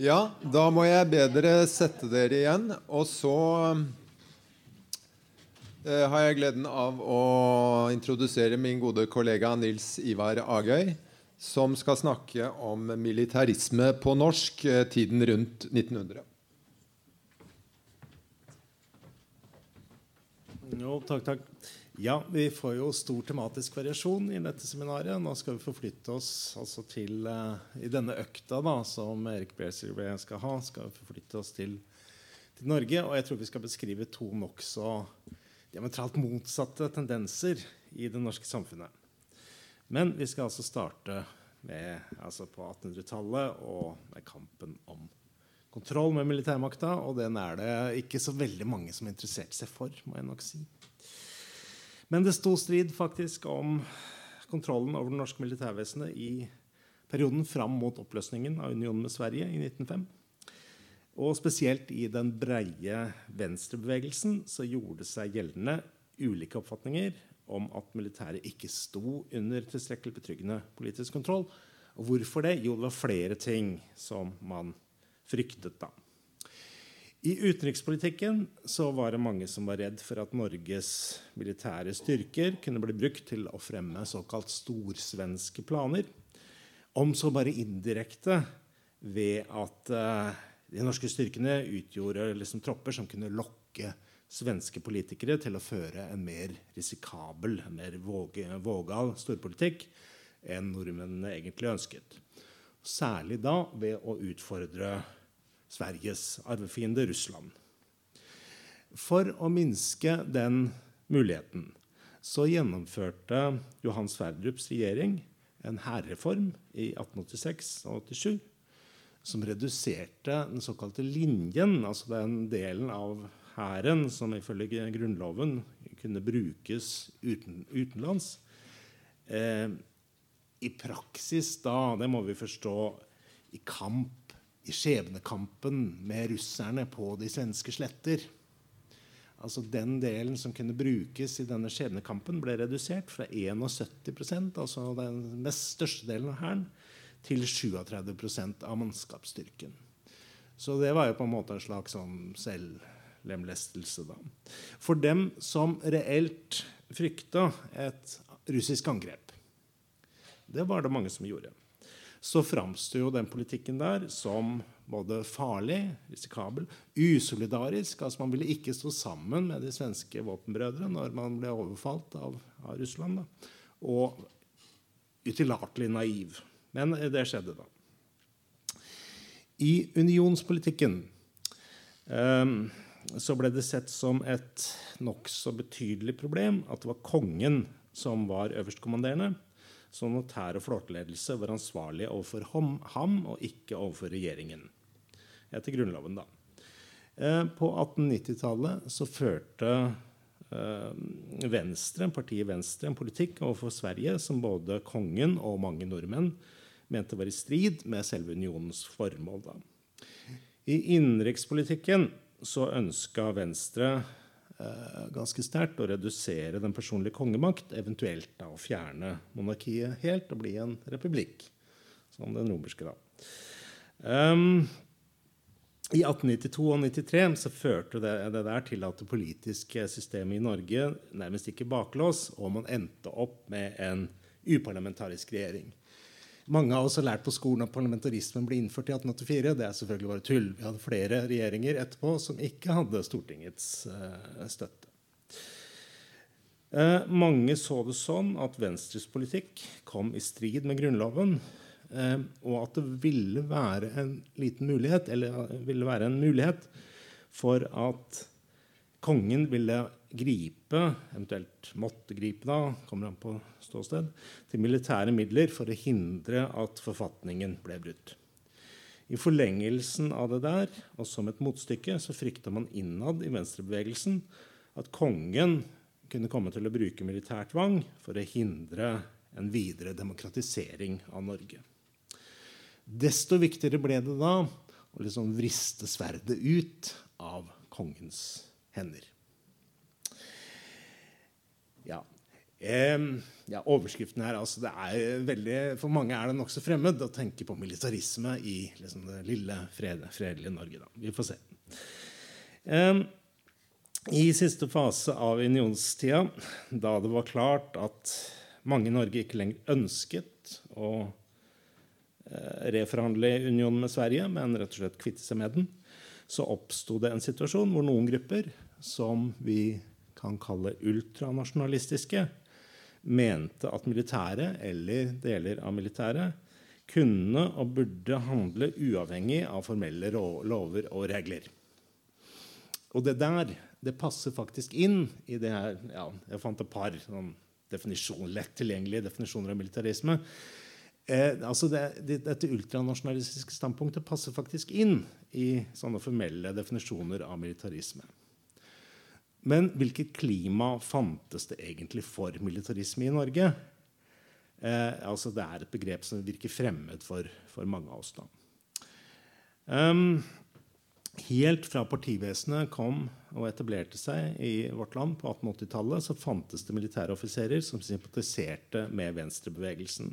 Ja, da må jeg be dere sette dere igjen. Og så eh, har jeg gleden av å introdusere min gode kollega Nils Ivar Agøy, som skal snakke om militarisme på norsk eh, tiden rundt 1900. Jo, takk, takk. Ja, vi får jo stor tematisk variasjon i dette seminaret. Nå skal vi forflytte oss altså til uh, I denne økta da, som Erik Bersirve skal ha, skal vi forflytte oss til, til, Norge. Og jeg tror vi skal beskrive to nokså diametralt motsatte tendenser i det norske samfunnet. Men vi skal altså starte med, altså på 1800-tallet og med kampen om kontroll med militærmakta. Og den er det ikke så veldig mange som interesserte seg for, må jeg nok si. Men det sto strid faktisk om kontrollen over det norske militærvesenet i perioden fram mot oppløsningen av unionen med Sverige i 1905. Og spesielt i den breie venstrebevegelsen så gjorde seg gjeldende ulike oppfatninger om at militæret ikke sto under tilstrekkelig betryggende politisk kontroll. Og hvorfor det? Jo, det var flere ting som man fryktet da. I utenrikspolitikken så var det mange som var redd for at Norges militære styrker kunne bli brukt til å fremme såkalt storsvenske planer. Om så bare indirekte ved at uh, de norske styrkene utgjorde liksom tropper som kunne lokke svenske politikere til å føre en mer risikabel, en mer vågal storpolitikk enn nordmennene egentlig ønsket. Særlig da ved å utfordre Sveriges arvefiende Russland. For å minske den muligheten så gjennomførte Johan Sverdrups regjering en hærreform i 1886 og 1887 som reduserte den såkalte linjen, altså den delen av hæren som ifølge Grunnloven kunne brukes uten, utenlands. Eh, I praksis da, det må vi forstå, i kamp i skjebnekampen med russerne på de svenske sletter. Altså Den delen som kunne brukes i denne skjebnekampen, ble redusert fra 71% altså den mest største delen av hæren, til 37% av mannskapsstyrken. Så det var jo på en måte en slags sånn selvlemlestelse. da. For dem som reelt frykta et russisk angrep, det var det mange som gjorde så framstår jo den politikken der som både farlig, risikabel, usolidarisk. altså Man ville ikke stå sammen med de svenske våpenbrødre når man ble overfalt av, av Russland. Da. Og utillatelig naiv. Men det skjedde, da. I unionspolitikken um, så ble det sett som et nokså betydelig problem at det var kongen som var øverstkommanderende så notær og flåteledelse var ansvarlig overfor ham, og ikke overfor regjeringen. Etter Grunnloven, da. Eh, på 1890-tallet så førte eh, Venstre, partiet Venstre en politikk overfor Sverige som både kongen og mange nordmenn mente var i strid med selve unionens formål. Da. I innenrikspolitikken så ønska Venstre ganske sterkt å redusere den personlige kongemakt, eventuelt da å fjerne monarkiet helt og bli en republikk, som den romerske. da. Um, I 1892 og 1893 så førte det, det, der til at det politiske systemet i Norge nærmest gikk i baklås, og man endte opp med en uparlamentarisk regjering. Mange av oss har lært på skolen at parlamentarismen ble innført i 1884. Det er selvfølgelig bare tull. Vi hadde flere regjeringer etterpå som ikke hadde Stortingets uh, støtte. Eh, mange så det sånn at Venstres politikk kom i strid med Grunnloven. eh, og at det ville være en liten mulighet, eller ville være en mulighet for at kongen ville gripe, eventuelt måtte gripe, da, kommer an på ståsted, til militære midler for å hindre at forfatningen ble brutt. I forlengelsen av det der, og som et motstykke, så frykta man innad i venstrebevegelsen at kongen kunne komme til å bruke militær tvang for å hindre en videre demokratisering av Norge. Desto viktigere ble det da å liksom vriste sverdet ut av kongens hender. Ja. ja, overskriften her altså det er veldig, For mange er det nokså fremmed å tenke på militarisme i liksom, det lille, fred, fredelige Norge. Da. Vi får se. Um, I siste fase av unionstida, da det var klart at mange i Norge ikke lenger ønsket å uh, reforhandle unionen med Sverige, men rett og slett kvitte seg med den, så oppsto det en situasjon hvor noen grupper, som vi kan kalle ultranasjonalistiske, mente at militæret, eller deler av militæret, kunne og burde handle uavhengig av formelle lover og regler. Og det der det passer faktisk inn i det her ja, Jeg fant et par sånn definisjon, lett tilgjengelige definisjoner av militarisme. Eh, altså det, det, dette ultranasjonalistiske standpunktet passer faktisk inn i sånne formelle definisjoner av militarisme. Men hvilket klima fantes det egentlig for militarisme i Norge? Eh, altså det er et begrep som virker fremmed for, for mange av oss. Um, helt fra partivesenet kom og etablerte seg i vårt land på 1880-tallet, så fantes det militære offiserer som sympatiserte med venstrebevegelsen.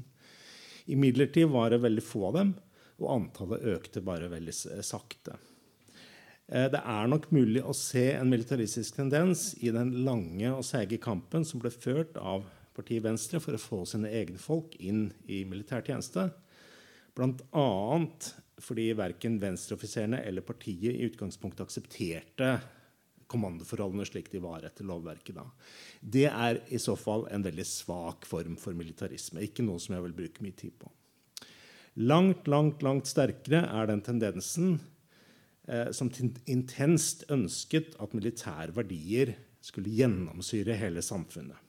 Imidlertid var det veldig få av dem, og antallet økte bare veldig sakte. Eh, det er nok mulig å se en militaristisk tendens i den lange og seige kampen som ble ført av partiet Venstre for å få sine egne folk inn i militærtjeneste. Bl.a. fordi verken venstreoffiserene eller partiet i utgangspunktet aksepterte kommandoforholdene slik de var etter lovverket da. Det er i så fall en veldig svak form for militarisme. Ikke noe som jeg vil bruke mye tid på. Langt, langt, langt sterkere er den tendensen som intenst ønsket at militære verdier skulle gjennomsyre hele samfunnet.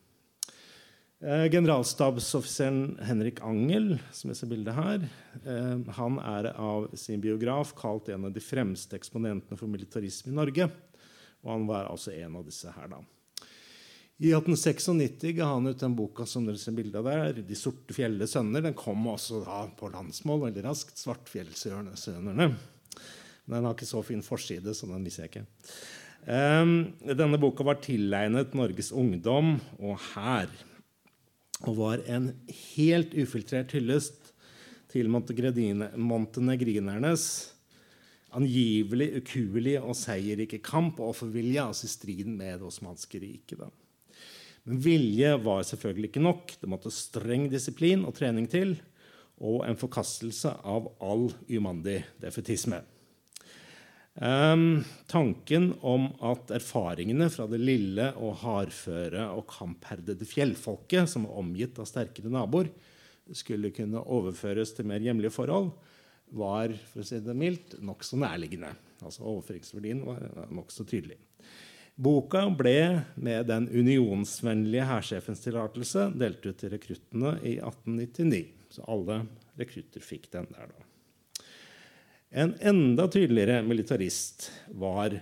Eh, generalstabsoffiseren Henrik Angel, som jeg ser bildet her, eh, han er av sin biograf kalt en av de fremste eksponentene for militarisme i Norge. Og han var altså en av disse her, da. I 1896 ga han ut den boka som dere ser bilde av der, 'De sorte fjelle sønner'. Den kom også da på landsmål veldig raskt. 'Svartfjellsønerne'. Den har ikke så fin forside, så den viser jeg ikke. Um, denne boka var tilegnet Norges ungdom og hær. Og var en helt ufiltrert hyllest til montenegrinernes angivelig ukuelige og seierrike kamp og offervilje, altså i striden med det osmanske riket. Men vilje var selvfølgelig ikke nok. Det måtte streng disiplin og trening til, og en forkastelse av all umandig defetisme. Tanken om at erfaringene fra det lille og hardføre og kampherdede fjellfolket, som var omgitt av sterkere naboer, skulle kunne overføres til mer hjemlige forhold, var for å si det mildt, nokså nærliggende. Altså Overføringsverdien var nokså tydelig. Boka ble med den unionsvennlige hærsjefens tillatelse delt ut til rekruttene i 1899. Så alle rekrutter fikk den der, da. En enda tydeligere militarist var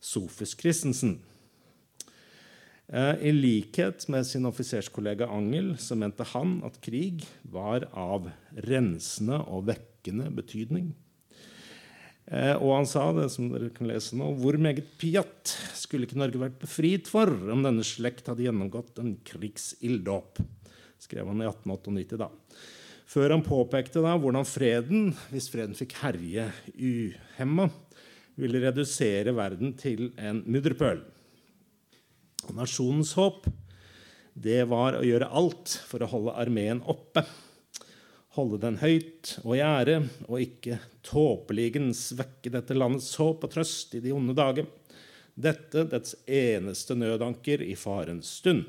Sofus Christensen. Eh, I likhet med sin offiserskollega Angel så mente han at krig var av rensende og vekkende betydning. Eh, og han sa det som dere kan lese nå, hvor meget piatt skulle ikke Norge vært befriet for om denne slekt hadde gjennomgått en krigsilddåp? skrev han i 1898. da før han påpekte da hvordan freden, hvis freden fikk herje uhemma, ville redusere verden til en mudderpøl. Nasjonens håp det var å gjøre alt for å holde armeen oppe. Holde den høyt og i ære, og ikke tåpeligen svekke dette landets håp og trøst i de onde dager. Dette dets eneste nødanker i farens stund.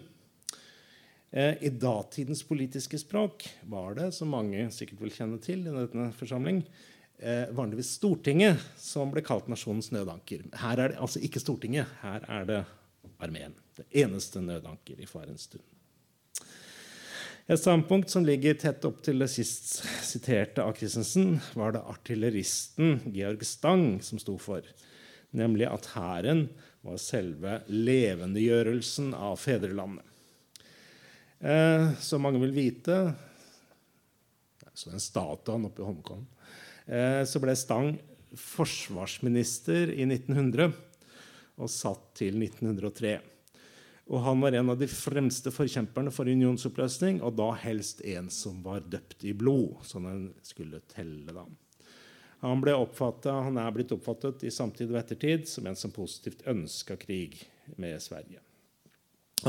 Eh, I datidens politiske språk var det, som mange sikkert vil kjenne til, i denne forsamling, eh, vanligvis Stortinget som ble kalt nasjonens nødanker. Her er det altså ikke Stortinget, her er det armeen. Det eneste nødanker i farens stund. Et standpunkt som ligger tett opp til det sist siterte av Christensen, var det artilleristen Georg Stang som sto for, nemlig at hæren var selve levendegjørelsen av fedrelandet. Eh, som mange vil vite Så den statuen oppe i Holmenkollen. Eh, så ble Stang forsvarsminister i 1900 og satt til 1903. Og han var en av de fremste forkjemperne for unionsoppløsning, og da helst en som var døpt i blod, sånn en skulle telle. da. Han, ble han er blitt oppfattet i samtid og ettertid som en som positivt ønska krig med Sverige.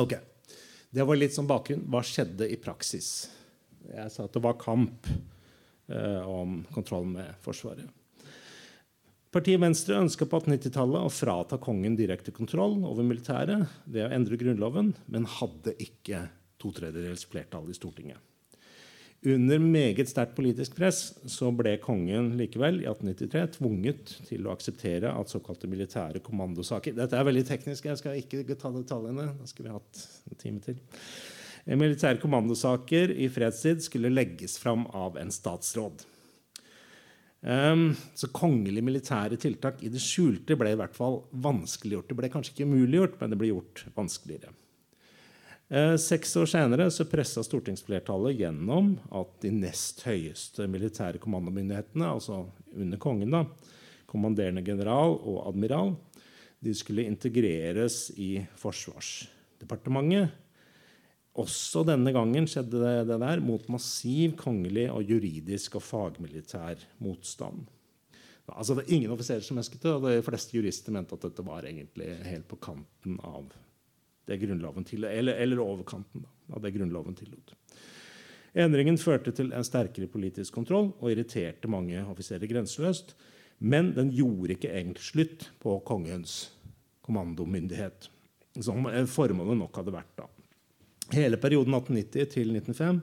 Ok, Det var litt som bakgrunn. Hva skjedde i praksis? Jeg sa at det var kamp eh, om kontroll med Forsvaret. Partiet Venstre ønska på 1890-tallet å frata kongen direkte kontroll over militæret ved å endre Grunnloven, men hadde ikke to tredjedels flertall i Stortinget. Under meget sterkt politisk press så ble kongen likevel i 1893 tvunget til å akseptere at såkalte militære kommandosaker Dette er veldig teknisk, jeg skal ikke ta detaljene. Da skulle vi hatt en time til. Militære kommandosaker i fredstid skulle legges fram av en statsråd. Um, så kongelige militære tiltak i det skjulte ble i hvert fall vanskeliggjort. Det ble kanskje ikke umuliggjort, men det ble gjort vanskeligere. Uh, seks år senere så pressa stortingsflertallet gjennom at de nest høyeste militære kommandomyndighetene, altså under kongen, da, kommanderende general og admiral, de skulle integreres i Forsvarsdepartementet også denne gangen skjedde det der mot massiv kongelig og juridisk og fagmilitær motstand. Altså, det er ingen offiserer som ønsket det, og de fleste jurister mente at dette var egentlig helt på kanten av det grunnloven til, eller, eller overkanten da, av det grunnloven tillot. Endringen førte til en sterkere politisk kontroll og irriterte mange offiserer grenseløst. Men den gjorde ikke egentlig slutt på kongens kommandomyndighet, som formålet nok hadde vært. da. Hele perioden 1890 til 1905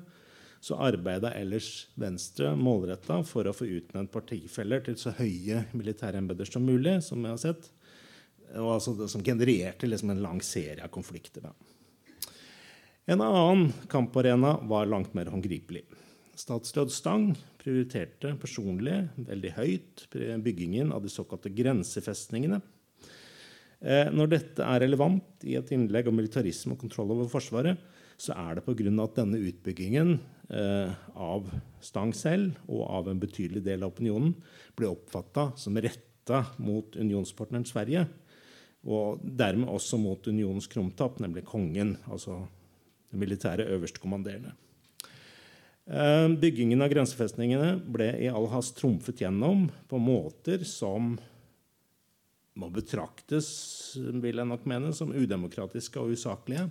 så arbeida ellers Venstre målretta for å få utnevnt partifeller til så høye militære embeter som mulig, som jeg har sett, og altså som genererte liksom en lang serie av konflikter. Da. En annen kamparena var langt mer håndgripelig. Statsråd Stang prioriterte personlig veldig høyt byggingen av de såkalte grensefestningene Eh, når dette er relevant i et innlegg om militarisme og kontroll over Forsvaret, så er det pga. at denne utbyggingen eh, av Stang selv og av en betydelig del av opinionen ble oppfatta som retta mot unionspartneren Sverige, og dermed også mot unionens krumtapp, nemlig kongen, altså den militære øverstkommanderende. Eh, byggingen av grensefestningene ble i all hast trumfet gjennom på måter som må betraktes vil jeg nok mene, som udemokratiske og usaklige.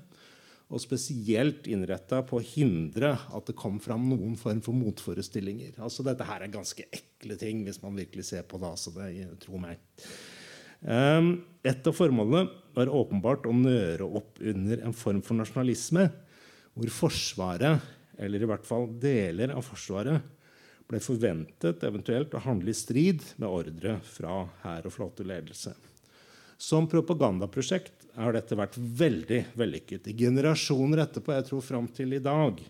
Og spesielt innretta på å hindre at det kom fram noen form for motforestillinger. Altså Dette her er ganske ekle ting, hvis man virkelig ser på det. altså det, tro meg. Um, et av formålene var åpenbart å nøre opp under en form for nasjonalisme hvor Forsvaret, eller i hvert fall deler av Forsvaret, ble forventet eventuelt å handle i strid med ordre fra hær og flåteledelse. Som propagandaprosjekt har dette vært veldig vellykket. I generasjoner etterpå, jeg tror fram til i dag,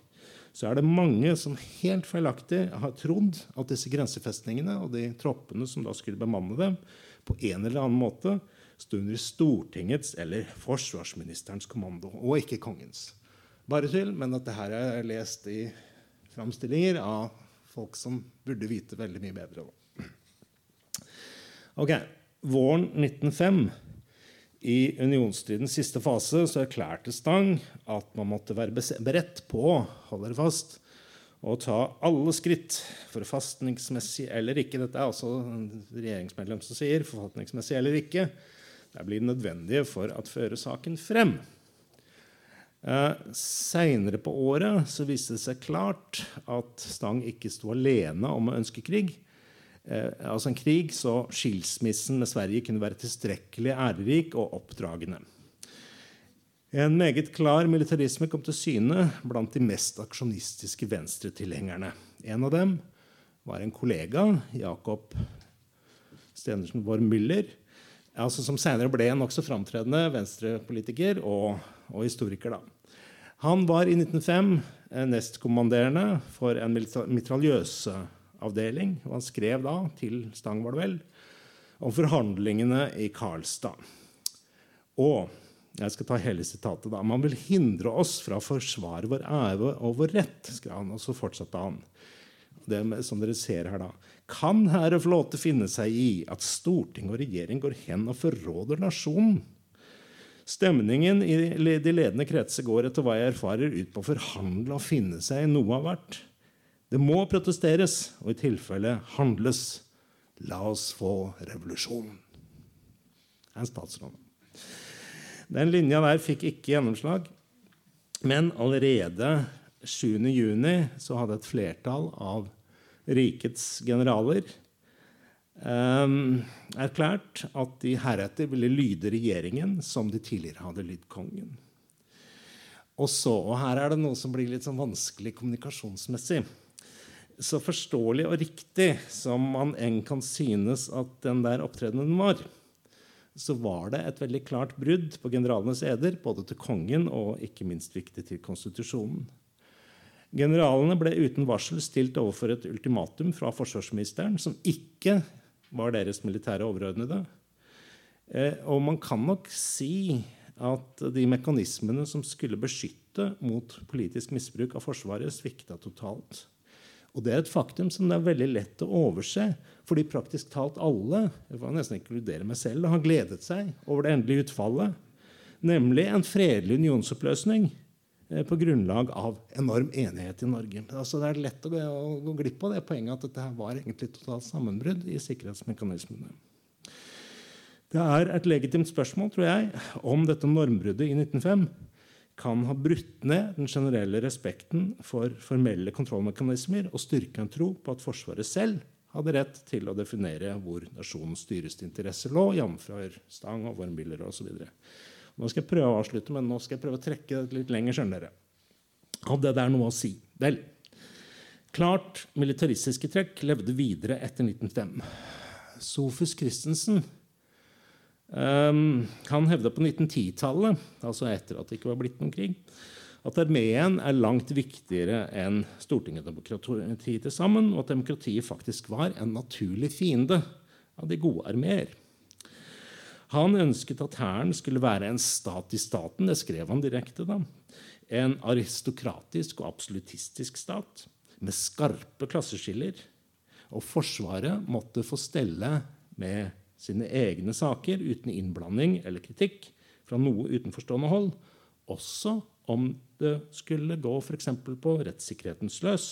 så er det mange som helt feilaktig har trodd at disse grensefestningene og de troppene som da skulle bemanne dem, på en eller annen måte stå under Stortingets eller forsvarsministerens kommando, og ikke kongens. Bare til, men at dette er lest i framstillinger av folk som burde vite veldig mye bedre. Ok, Våren 1905, i unionstidens siste fase, så erklærte Stang at man måtte være beredt på holder fast, å ta alle skritt, forfatningsmessig eller ikke Dette er altså regjeringsmedlem som sier forfatningsmessig eller ikke. Det blir nødvendige for å føre saken frem. Eh, Seinere på året så viste det seg klart at Stang ikke sto alene om å ønske krig. Eh, altså en krig så skilsmissen med Sverige kunne være tilstrekkelig ærerik og oppdragende. En meget klar militarisme kom til syne blant de mest aksjonistiske venstretilhengerne. En av dem var en kollega, Jakob Stenersen Worm Müller, altså som senere ble en nokså framtredende venstrepolitiker og, og historiker. Da. Han var i 1905 nestkommanderende for en mitraljøseavdeling. Og han skrev da til Stang, var det vel, om forhandlingene i Karlstad. Og jeg skal ta hele sitatet da. Man vil hindre oss fra å forsvare vår ære og vår rett, skrev han. Og så fortsatte han. Det som dere ser her da. Kan Herre flåte finne seg i at storting og regjering går hen og forråder nasjonen? Stemningen i de ledende kretser går etter hva jeg erfarer, ut på å forhandle og finne seg i noe av hvert. Det må protesteres, og i tilfelle handles. La oss få revolusjon. Det er en statsråd. Den linja der fikk ikke gjennomslag. Men allerede 7.6 hadde et flertall av rikets generaler eh, erklært at de heretter ville lyde regjeringen som de tidligere hadde lydd kongen. Og så, og her er det noe som blir litt sånn vanskelig kommunikasjonsmessig. Så forståelig og riktig som man enn kan synes at den der opptredenen var, så var det et veldig klart brudd på generalenes eder, både til kongen og ikke minst viktig til konstitusjonen. Generalene ble uten varsel stilt overfor et ultimatum fra forsvarsministeren, som ikke var deres militære overordnede. Eh, og man kan nok si at de mekanismene som skulle beskytte mot politisk misbruk av Forsvaret, svikta totalt. Og det er et faktum som det er veldig lett å overse, fordi praktisk talt alle jeg får nesten inkludere meg selv, har gledet seg over det endelige utfallet, nemlig en fredelig unionsoppløsning Eh, på grunnlag av enorm enighet i Norge. Altså det er lett å gå, å gå glipp av det poenget at dette var egentlig totalt sammenbrudd i sikkerhetsmekanismene. Det er et legitimt spørsmål tror jeg, om dette normbruddet i 1905 kan ha brutt ned den generelle respekten for formelle kontrollmekanismer og styrke en tro på at Forsvaret selv hadde rett til å definere hvor nasjonens dyreste interesser lå, jf. Stang og Wormwiller osv. Nå skal jeg prøve å avslutte, men nå skal jeg prøve å trekke det litt lenger. skjønner dere. Hadde det noe å si? Vel, klart militaristiske trekk levde videre etter 1905. Sofus Christensen um, han hevda på 1910-tallet, altså etter at det ikke var blitt noen krig, at armeen er langt viktigere enn Stortinget og demokratiet til sammen, og at demokratiet faktisk var en naturlig fiende av de gode armeer. Han ønsket at hæren skulle være en stat i staten. Det skrev han direkte. da. En aristokratisk og absolutistisk stat med skarpe klasseskiller. Og Forsvaret måtte få stelle med sine egne saker uten innblanding eller kritikk fra noe utenforstående hold, også om det skulle gå f.eks. på rettssikkerhetens løs,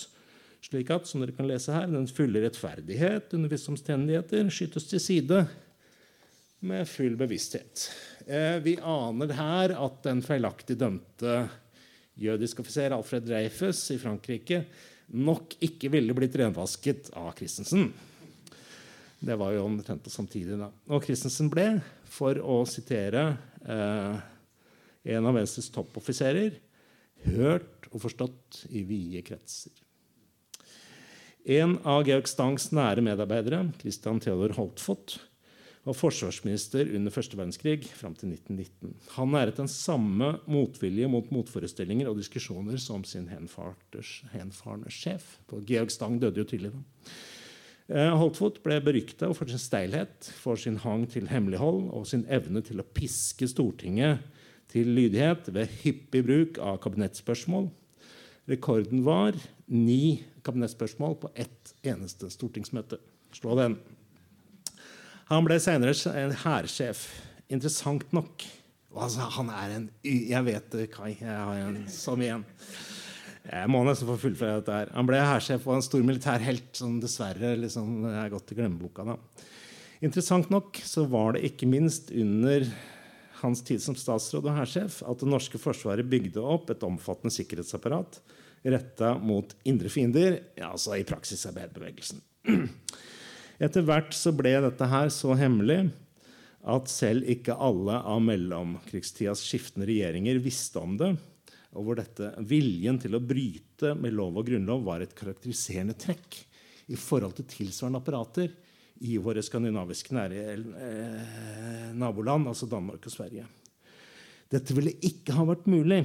slik at som dere kan lese her, den fulle rettferdighet under visse omstendigheter skytes til side med full bevissthet. Eh, vi aner her at den feilaktig dømte jødiske offiser Alfred Dreyfus i Frankrike nok ikke ville blitt renvasket av Christensen. Det var jo omtrent samtidig. da. Og Christensen ble, for å sitere eh, en av Venstres toppoffiserer, hørt og forstått i vide kretser. En av Georg Stangs nære medarbeidere, Christian Theodor Holtfot, var forsvarsminister under første verdenskrig fram til 1919. Han næret den samme motvilje mot motforestillinger og diskusjoner som sin henfarende sjef. Georg Stang døde jo tidlig. da. Eh, Holtfot ble berykta for sin steilhet, for sin hang til hemmelighold og sin evne til å piske Stortinget til lydighet ved hyppig bruk av kabinettspørsmål. Rekorden var ni kabinettspørsmål på ett eneste stortingsmøte. Slå den. Han ble senere en hærsjef. Interessant nok. Altså, han er en Jeg vet det, Kai. Jeg har en som igjen. Jeg må nesten få fullføre dette her. Han ble hærsjef og en stor militær helt som dessverre liksom, er gått i glemmeboka. Da. Interessant nok så var det ikke minst under hans tid som statsråd og hærsjef at det norske forsvaret bygde opp et omfattende sikkerhetsapparat retta mot indre fiender, ja, altså i praksis arbeiderbevegelsen. Etter hvert så ble dette her så hemmelig at selv ikke alle av mellomkrigstidas skiftende regjeringer visste om det, og hvor dette viljen til å bryte med lov og grunnlov var et karakteriserende trekk i forhold til tilsvarende apparater i våre skandinaviske nære, eh, naboland, altså Danmark og Sverige. Dette ville ikke ha vært mulig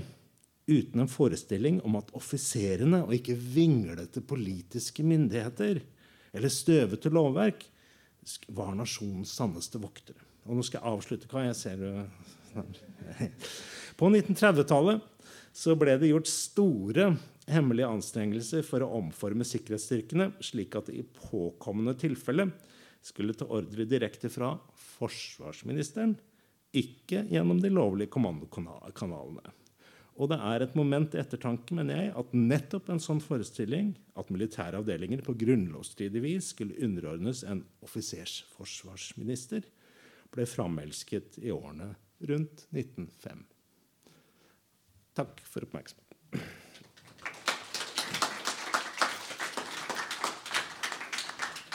uten en forestilling om at offiserene, og ikke vinglete politiske myndigheter, eller støvete lovverk, var nasjonens sanneste voktere. Og nå skal jeg avslutte. hva jeg ser. På 1930-tallet så ble det gjort store hemmelige anstrengelser for å omforme sikkerhetsstyrkene slik at det i påkommende tilfelle skulle ta ordre direkte fra forsvarsministeren ikke gjennom de lovlige kommandokanalene. Og det er et moment til ettertanke, mener jeg, at nettopp en sånn forestilling, at militære avdelinger på grunnlovsstridig vis skulle underordnes en offisersforsvarsminister, ble framelsket i årene rundt 1905. Takk for oppmerksomheten.